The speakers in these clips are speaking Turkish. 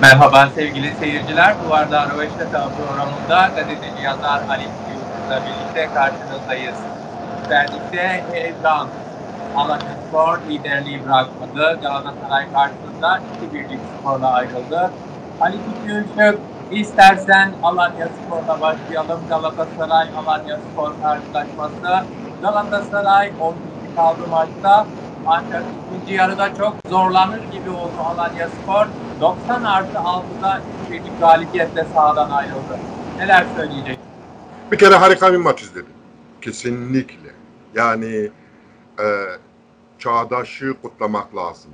Merhaba sevgili seyirciler. Duvarda Röveşata programında gazeteci yazar Ali Yıldız'la birlikte karşınızdayız. Verdik'te heyecan. Alanya Spor liderliği bırakmadı. Galatasaray karşısında 2-1'lik skorla ayrıldı. Ali Fikri istersen Alanya Spor'la başlayalım. Galatasaray Alanya Spor karşılaşması. Galatasaray 10 kaldı maçta. Ancak ikinci yarıda çok zorlanır gibi oldu Alanya Spor. 90 artı 6'da birlik galibiyetle sahadan ayrıldı. Neler söyleyecek? Bir kere harika bir maç izledim. Kesinlikle. Yani e, çağdaşı kutlamak lazım.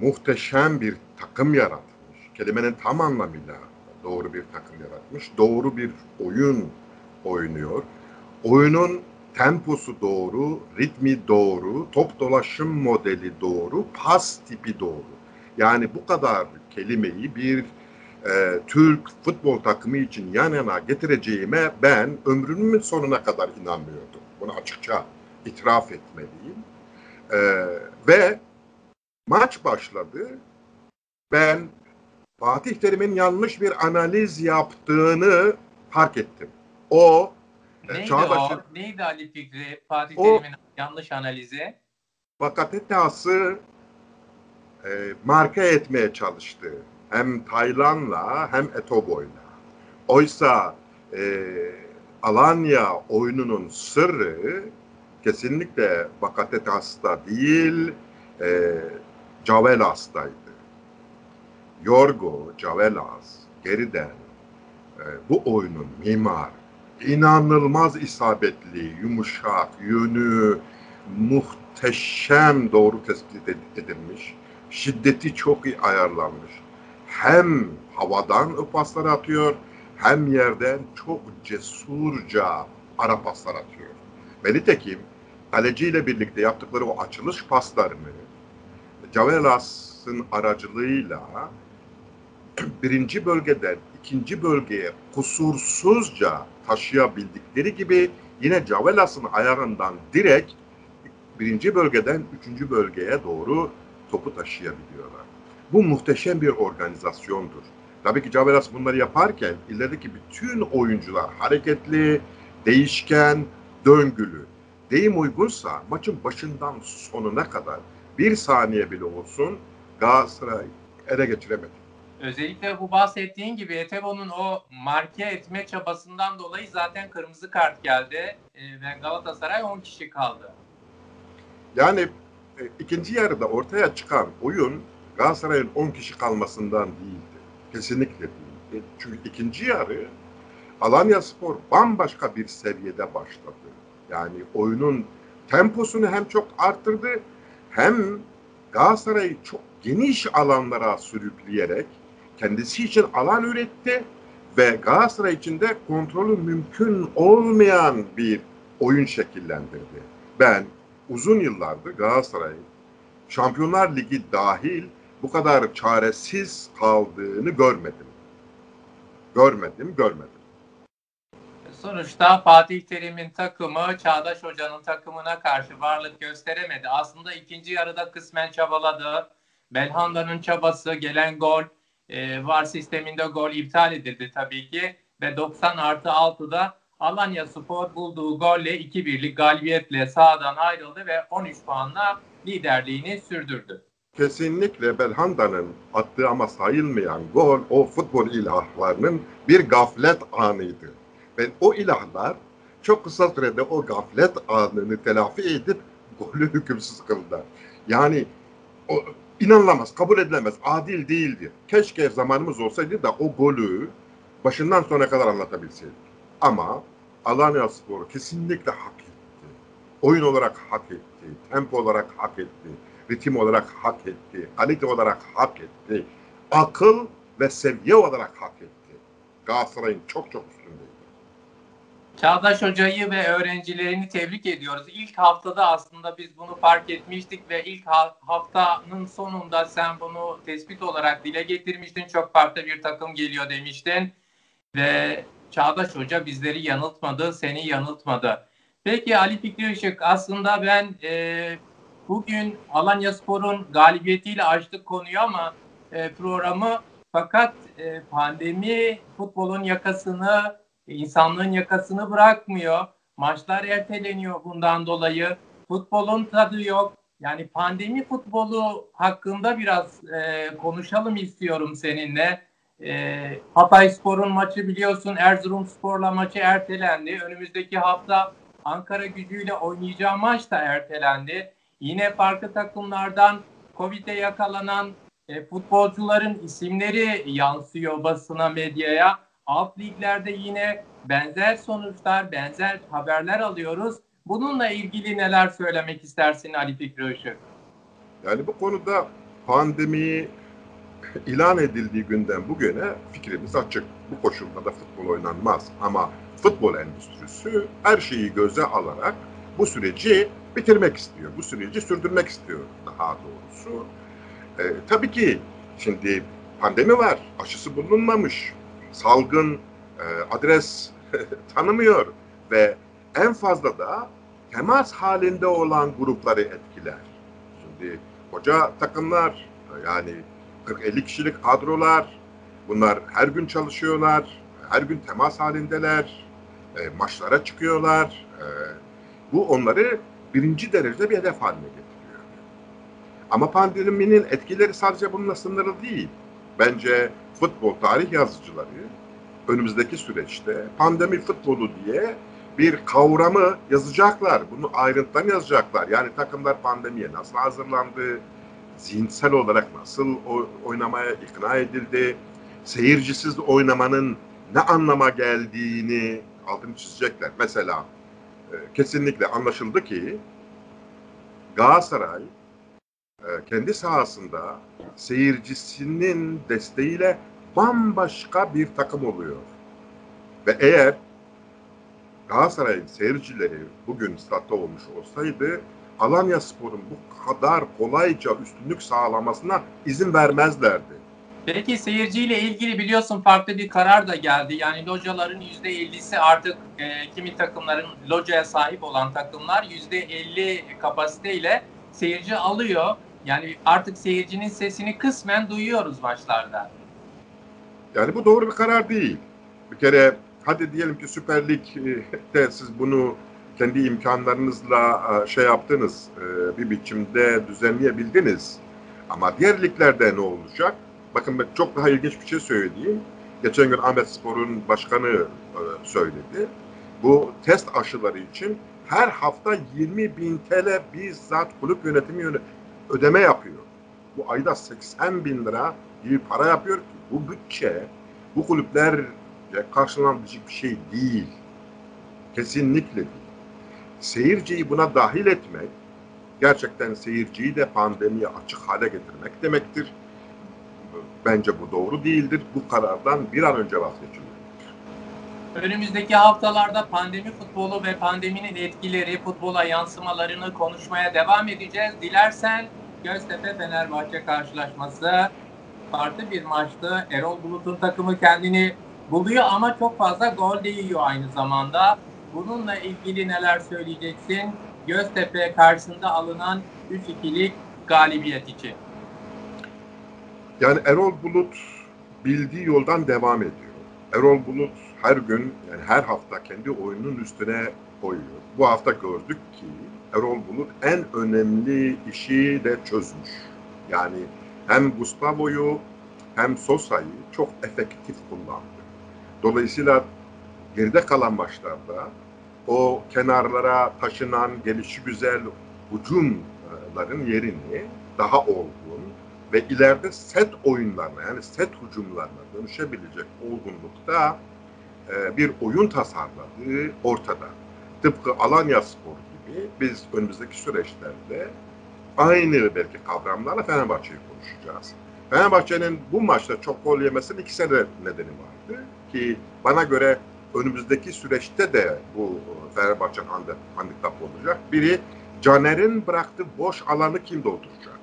Muhteşem bir takım yaratmış. Kelimenin tam anlamıyla doğru bir takım yaratmış. Doğru bir oyun oynuyor. Oyunun temposu doğru, ritmi doğru, top dolaşım modeli doğru, pas tipi doğru. Yani bu kadar kelimeyi bir e, Türk futbol takımı için yan yana getireceğime ben ömrümün sonuna kadar inanmıyordum. Bunu açıkça itiraf etmeliyim. E, ve maç başladı. Ben Fatih Terim'in yanlış bir analiz yaptığını fark ettim. O Neydi Çağdaş'ın, o? Neydi Ali Fikri? Fatih Terim'in yanlış analizi? Bakatetası e, marka etmeye çalıştı. Hem Taylan'la hem Etobo'yla. Oysa e, Alanya oyununun sırrı kesinlikle Bakatetas'ta değil e, Cavelas'taydı. Yorgo, Cavelas, geriden e, bu oyunun mimar inanılmaz isabetli, yumuşak, yönü muhteşem doğru tespit edilmiş. Şiddeti çok iyi ayarlanmış. Hem havadan paslar atıyor hem yerden çok cesurca ara paslar atıyor. Ve nitekim kaleciyle birlikte yaptıkları o açılış paslarını Cavelas'ın aracılığıyla birinci bölgeden ikinci bölgeye kusursuzca taşıyabildikleri gibi yine Cavelas'ın ayağından direkt birinci bölgeden üçüncü bölgeye doğru topu taşıyabiliyorlar. Bu muhteşem bir organizasyondur. Tabii ki Cavelas bunları yaparken ilerideki bütün oyuncular hareketli, değişken, döngülü. Deyim uygunsa maçın başından sonuna kadar bir saniye bile olsun Galatasaray ele geçiremedi. Özellikle bu bahsettiğin gibi Etebo'nun o marke etme çabasından dolayı zaten kırmızı kart geldi e, ve Galatasaray 10 kişi kaldı. Yani ikinci yarıda ortaya çıkan oyun Galatasaray'ın 10 kişi kalmasından değildi. Kesinlikle değil. E, çünkü ikinci yarı Alanya Spor bambaşka bir seviyede başladı. Yani oyunun temposunu hem çok arttırdı hem Galatasaray'ı çok geniş alanlara sürükleyerek kendisi için alan üretti ve Galatasaray için de kontrolü mümkün olmayan bir oyun şekillendirdi. Ben uzun yıllardır Galatasaray'ın Şampiyonlar Ligi dahil bu kadar çaresiz kaldığını görmedim. Görmedim, görmedim. Sonuçta Fatih Terim'in takımı Çağdaş Hoca'nın takımına karşı varlık gösteremedi. Aslında ikinci yarıda kısmen çabaladı. Belhanda'nın çabası, gelen gol e, VAR sisteminde gol iptal edildi tabii ki ve 90 artı 6'da Alanya Spor bulduğu golle 2-1'lik galibiyetle sahadan ayrıldı ve 13 puanla liderliğini sürdürdü. Kesinlikle Belhanda'nın attığı ama sayılmayan gol o futbol ilahlarının bir gaflet anıydı. Ve o ilahlar çok kısa sürede o gaflet anını telafi edip golü hükümsüz kıldı. Yani o, inanılamaz, kabul edilemez, adil değildi. Keşke zamanımız olsaydı da o golü başından sona kadar anlatabilseydik. Ama Alanya Spor kesinlikle hak etti. Oyun olarak hak etti, tempo olarak hak etti, ritim olarak hak etti, kalite olarak hak etti, akıl ve seviye olarak hak etti. Galatasaray'ın çok çok üstünde. Çağdaş Hoca'yı ve öğrencilerini tebrik ediyoruz. İlk haftada aslında biz bunu fark etmiştik ve ilk haftanın sonunda sen bunu tespit olarak dile getirmiştin. Çok farklı bir takım geliyor demiştin. Ve Çağdaş Hoca bizleri yanıltmadı, seni yanıltmadı. Peki Ali Fikri Işık aslında ben e, bugün Alanya Spor'un galibiyetiyle açtık konuyu ama e, programı Fakat e, pandemi futbolun yakasını, insanlığın yakasını bırakmıyor. Maçlar erteleniyor bundan dolayı. Futbolun tadı yok. Yani pandemi futbolu hakkında biraz e, konuşalım istiyorum seninle. E, Hatay Spor'un maçı biliyorsun Erzurum Spor'la maçı ertelendi. Önümüzdeki hafta Ankara gücüyle oynayacağı maç da ertelendi. Yine farklı takımlardan Covid'e yakalanan e, futbolcuların isimleri yansıyor basına, medyaya. Alt liglerde yine benzer sonuçlar, benzer haberler alıyoruz. Bununla ilgili neler söylemek istersin Ali Fikri Işık? Yani bu konuda pandemi ilan edildiği günden bugüne fikrimiz açık. Bu koşulda da futbol oynanmaz. Ama futbol endüstrisi her şeyi göze alarak bu süreci bitirmek istiyor. Bu süreci sürdürmek istiyor daha doğrusu. Ee, tabii ki şimdi pandemi var, aşısı bulunmamış, salgın e, adres tanımıyor ve en fazla da temas halinde olan grupları etkiler. Şimdi koca takımlar yani 40-50 kişilik kadrolar bunlar her gün çalışıyorlar, her gün temas halindeler, e, maçlara çıkıyorlar. E, bu onları birinci derecede bir hedef haline getiriyor. Ama pandeminin etkileri sadece bununla sınırlı değil. Bence futbol tarih yazıcıları önümüzdeki süreçte pandemi futbolu diye bir kavramı yazacaklar. Bunu ayrıntıdan yazacaklar. Yani takımlar pandemiye nasıl hazırlandı, zihinsel olarak nasıl oynamaya ikna edildi, seyircisiz oynamanın ne anlama geldiğini altını çizecekler. Mesela e, kesinlikle anlaşıldı ki Galatasaray e, kendi sahasında seyircisinin desteğiyle bambaşka bir takım oluyor. Ve eğer Galatasaray'ın seyircileri bugün statta olmuş olsaydı Alanya Spor'un bu kadar kolayca üstünlük sağlamasına izin vermezlerdi. Peki seyirciyle ilgili biliyorsun farklı bir karar da geldi. Yani locaların %50'si artık e, kimi takımların locaya sahip olan takımlar %50 kapasiteyle seyirci alıyor. Yani artık seyircinin sesini kısmen duyuyoruz maçlarda. Yani bu doğru bir karar değil. Bir kere hadi diyelim ki Süper Lig'de siz bunu kendi imkanlarınızla e, şey yaptınız, e, bir biçimde düzenleyebildiniz. Ama diğer liglerde ne olacak? Bakın ben çok daha ilginç bir şey söyleyeyim. Geçen gün Ahmet Spor'un başkanı e, söyledi. Bu test aşıları için her hafta 20 bin TL bizzat kulüp yönetimi ödeme yapıyor. Bu ayda 80 bin lira gibi para yapıyor ki bu bütçe bu kulüpler karşılanabilecek bir şey değil. Kesinlikle değil. Seyirciyi buna dahil etmek gerçekten seyirciyi de pandemiye açık hale getirmek demektir. Bence bu doğru değildir. Bu karardan bir an önce vazgeçilmelidir. Önümüzdeki haftalarda pandemi futbolu ve pandeminin etkileri, futbola yansımalarını konuşmaya devam edeceğiz. Dilersen Göztepe Fenerbahçe karşılaşması farklı bir maçtı. Erol Bulut'un takımı kendini buluyor ama çok fazla gol değiyor aynı zamanda. Bununla ilgili neler söyleyeceksin? Göztepe karşısında alınan 3-2'lik galibiyet için. Yani Erol Bulut bildiği yoldan devam ediyor. Erol Bulut her gün yani her hafta kendi oyunun üstüne koyuyor. Bu hafta gördük ki Erol Bulut en önemli işi de çözmüş. Yani hem Gustavo'yu hem Sosa'yı çok efektif kullandı. Dolayısıyla geride kalan maçlarda o kenarlara taşınan gelişi güzel hücumların yerini daha olgun ve ileride set oyunlarına yani set hücumlarına dönüşebilecek olgunlukta e, bir oyun tasarladığı ortada. Tıpkı Alanya Spor gibi biz önümüzdeki süreçlerde aynı belki kavramlarla Fenerbahçe'yi konuşacağız. Fenerbahçe'nin bu maçta çok gol yemesinin iki sene nedeni vardı ki bana göre önümüzdeki süreçte de bu Fenerbahçe handikap olacak. Biri Caner'in bıraktığı boş alanı kim dolduracak?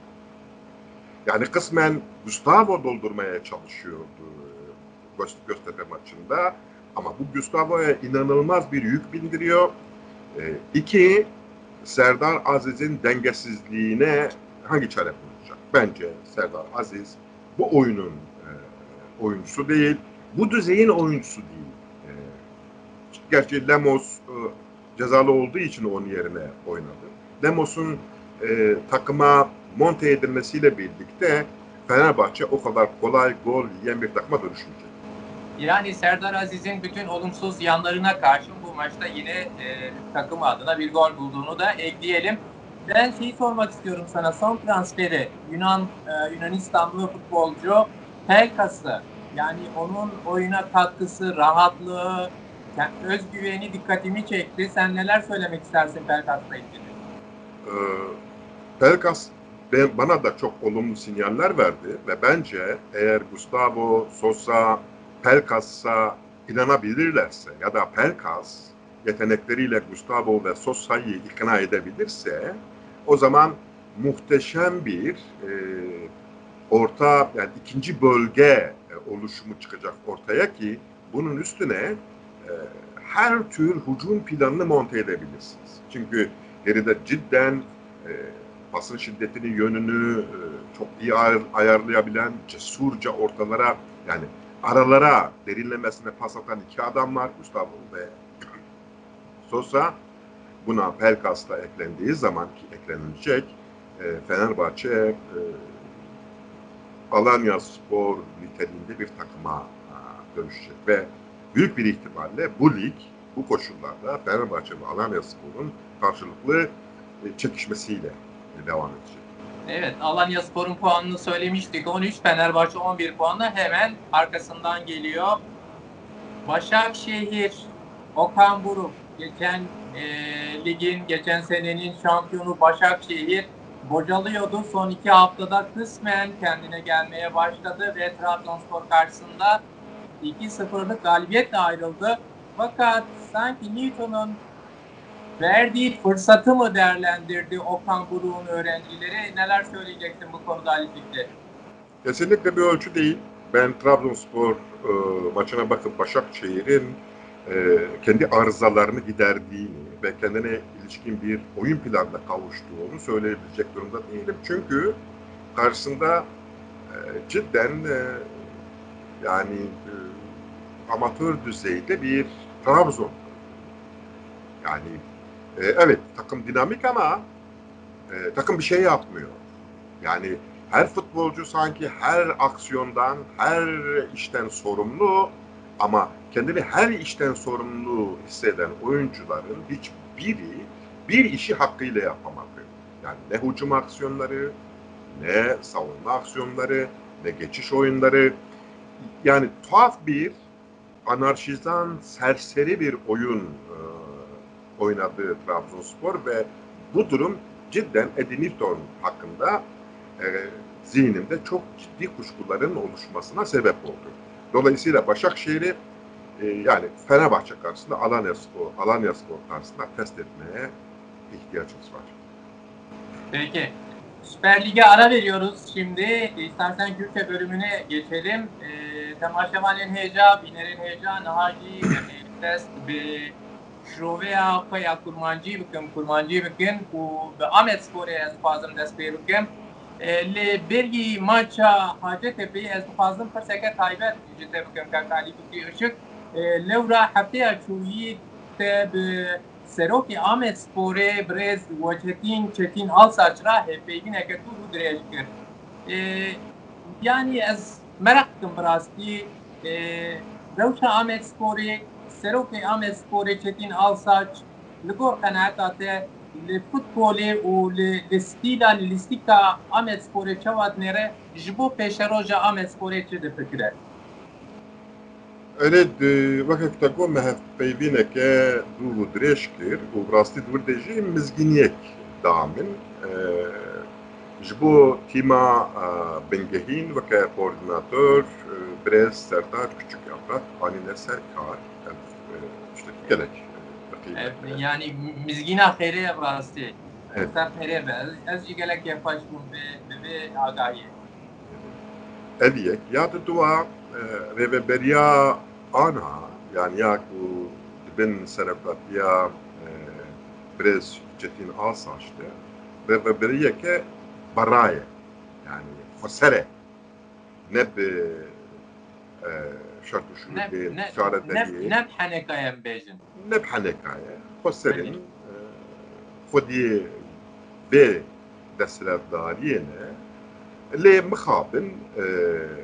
Yani kısmen Gustavo doldurmaya çalışıyordu Göztepe maçında. Ama bu Gustavo'ya inanılmaz bir yük bindiriyor. E, iki, Serdar Aziz'in dengesizliğine hangi çare bulacak? Bence Serdar Aziz bu oyunun e, oyuncusu değil. Bu düzeyin oyuncusu değil. Gerçi Lemos e, cezalı olduğu için onun yerine oynadı. Lemos'un e, takıma monte edilmesiyle birlikte Fenerbahçe o kadar kolay gol yiyen bir takıma dönüşmeyecek. Yani Serdar Aziz'in bütün olumsuz yanlarına karşın bu maçta yine e, takım adına bir gol bulduğunu da ekleyelim. Ben şeyi sormak istiyorum sana. Son transferi Yunan e, Yunanistanlı futbolcu Pelkas'ı yani onun oyuna katkısı, rahatlığı, yani özgüveni dikkatimi çekti. Sen neler söylemek istersin Pelkas'la ilgili? Ee, Pelkas ben, bana da çok olumlu sinyaller verdi ve bence eğer Gustavo Sosa Pelkas'a inanabilirlerse ya da Pelkas yetenekleriyle Gustavo ve Sosa'yı ikna edebilirse o zaman muhteşem bir e, orta yani ikinci bölge e, oluşumu çıkacak ortaya ki bunun üstüne her tür hücum planını monte edebilirsiniz. Çünkü geride cidden e, basın şiddetinin yönünü e, çok iyi ayar, ayarlayabilen cesurca ortalara yani aralara derinlemesine pas atan iki adam var. Gustavo ve Sosa. Buna Pelkas da eklendiği zaman ki eklenilecek e, Fenerbahçe e, Alanya Spor niteliğinde bir takıma a, dönüşecek ve büyük bir ihtimalle bu lig bu koşullarda Fenerbahçe ve Alanya Spor'un karşılıklı e, çekişmesiyle devam edecek. Evet, Alanya Spor'un puanını söylemiştik. 13, Fenerbahçe 11 puanla hemen arkasından geliyor. Başakşehir, Okan Buruk, geçen e, ligin, geçen senenin şampiyonu Başakşehir bocalıyordu. Son iki haftada kısmen kendine gelmeye başladı ve Trabzonspor karşısında 2-0'lık galibiyetle ayrıldı. Fakat sanki Newton'un verdiği fırsatı mı değerlendirdi Okan Buruk'un öğrencileri? Neler söyleyeceksin bu konuda Ali Fikri? Kesinlikle bir ölçü değil. Ben Trabzonspor e, maçına bakıp Başakşehir'in e, kendi arızalarını giderdiğini ve kendine ilişkin bir oyun planına kavuştuğunu söyleyebilecek durumda değilim. Çünkü karşısında e, cidden e, yani e, amatör düzeyde bir Trabzon. Yani e, evet takım dinamik ama e, takım bir şey yapmıyor. Yani her futbolcu sanki her aksiyondan, her işten sorumlu ama kendini her işten sorumlu hisseden oyuncuların hiçbiri bir işi hakkıyla yapamadı. Yani ne hücum aksiyonları, ne savunma aksiyonları, ne geçiş oyunları. Yani tuhaf bir anarşizan, serseri bir oyun e, oynadığı Trabzonspor ve bu durum cidden Eddie Newton hakkında e, zihnimde çok ciddi kuşkuların oluşmasına sebep oldu. Dolayısıyla Başakşehir'i e, yani Fenerbahçe karşısında Alanya Spor, Alanya Spor karşısında test etmeye ihtiyacımız var. Peki. Süper Lig'e ara veriyoruz şimdi. İstersen Gürke bölümüne geçelim. E, Temaşemanın heyeca, binerin heyeca, nahaci, test bir شروع خۆی کورمانجی بکەم کورمانجی بکەن و بە ئامێت سپۆری ئەس بخوازم دەست پێ بکەم لێ بێرگی ماچە حاجەتە پێ ئەس بخوازم پرسەکە تایبەت جتە بکەم کاکالی بکی ئشک لەورا هەفتەیە چوویی سەرۆکی ئامێت سپۆرێ برێز وەچەتین چەتین هەڵساچرا هێپەیبینەکە تو و درێژ کرد ینی ئەس مەرەقکم بڕاستی رەوشە ئامێت سپۆرێ سەرۆکی ئامێت سپۆرێ چەتین ئالساچ لەگۆڕ قەنەعەتا تێ li futbolê û li li stîla li lîstika Amedsporê çawa nêre ji bo pêşeroja Amedsporê çi difikire? Erê wekek te got me hevpeyvîneke dû û dirêj kir û rastî dûr jî mizgîniyek damin ji bo tîma bingehîn weke koordinatör birêz serdaç küçük yaprak anîne ser kar tiştekî gelek yani mizgina xêrê rastî ser xêrê be ez jî gelek yekbaş bûm bê agahiyê Eliyek ya di duwa rêveberiya ana yani ya ku dibin serekatiya Brez Çetin Asaç'tı rêveberiyeke براية يعني خسرة نب شرط شو نب نب نب حنكايا بيجن نب حنكايا خسرة خدي بي دسلف دارينا آه، اللي مخابن آه،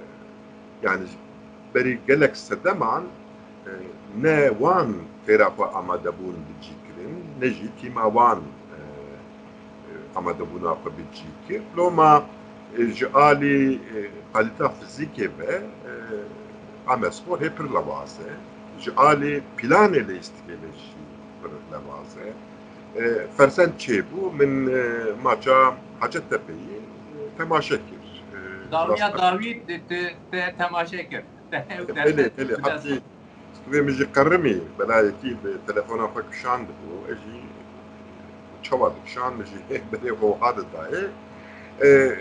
يعني بري جلك سدمان نه وان تراپا آماده بون بجی وان. اما دبون اقا بجيكر لو ما جالي قالتا فيزيكي به اما سپور هپر لواسه جالي بلان اللي استكيلش پر لواسه فرسن چيبو من ماچا حاجت تبي تماشكر داويا داويد تماشا كر بله بله حتى توی میجی قرمی بلای کی به تلفن خود کشاند بو čavadik, šamži, bere vohada daje, e,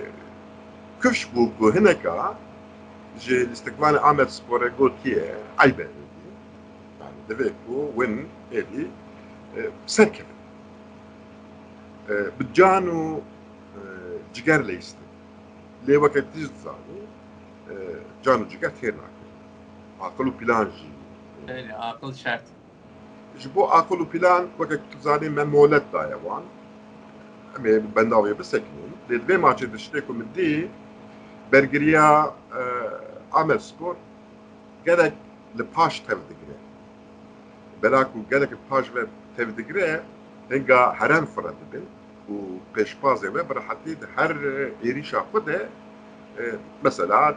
Kövşbuk hıneka, že istekvane Ahmet spore gotiye, aybe dedi. Yani devek bu, win, eli, e, serkebe. Bıccanu e, cigerle istek. Le vakit dizdani, e, canu ciger ternak. Akıl planji. Yani akıl şart bo plan wekek tu zanî me molet daye wan em ê bendavê bisekinin lê divê maçê di ştê ku min dî bergiriya Amel Spor gelek li paş tev digire bela ku gelek paş ve tev digire hinga heren fira dibin û pêşbazê ve bi rehetî di her êrîşa xwe de mesela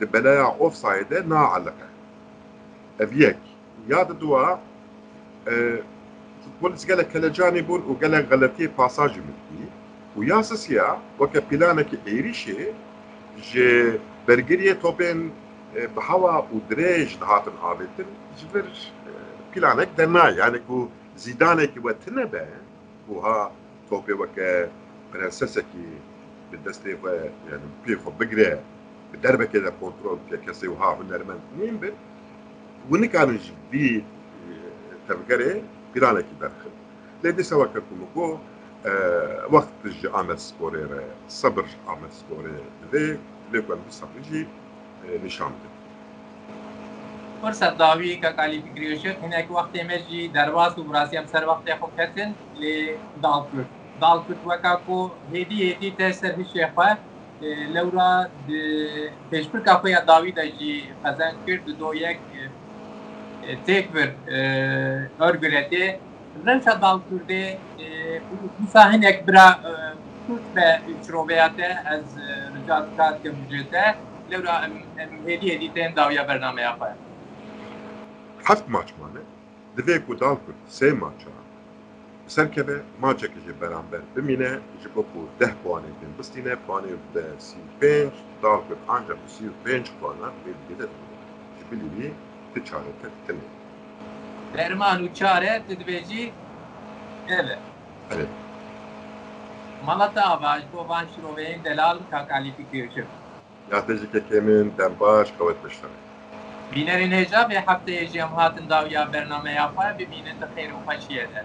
di belaya offside naelike ev yek. Ya futbolist gelek kelecanî bûn û gelek xeletiyê pasajê min dî û ya sisiya weke planekî êrîşê ji bergiriye topên bi hewa û dirêj dihatin avêtin ji vir planek dernayê yani ku zîdanekî we tune be ûha topê weke prensesekî bi destê xwe yani pê xwe bigire bi derbekê de kontrol bike kesê wiha hunermend nîn bin û nikarin ji vî tevgerê planekî derxin lê dîsa weke ku min got وقت ji Ahmet Sporê re sabir ji Ahmet Sporê divê lê ku em bi sabrî jî nîşan bidin. فرصت داوی که کالی فکری شد هنک وقتی مجی درواز و براسی هم سر وقتی خود کتن لی دال کرد دال کرد وکا کو هدی هدی تسر هیچ خواه لورا پیشبر که خوی داوی دا جی خزن کرد دو یک e, tek tekbir e, örgüledi. Rınşa dalkürdi misahin e, ekbira Türk ve şroveyate ez ricat katke mücrede levra hediye editen davya bername yapar. Haft maç mane. Dve ku dalkür se maça. Serkeve maça kişi beraber bimine jiboku deh puan edin. Bistine puan evde si 5 dalkür ancak si 5 puanlar ve bir de bilî wî ti çareke tune Derman û çare dibêjî ev e. Evet. Malata ava ji bo van şiroveyên delal ka kalîfikê şir. ya te ji kekê min dem baş qewet biştere Bînerên hêja vê hefteyê jî em hatin dawiya bername yapar bibînin di xêr û xweşiyê de.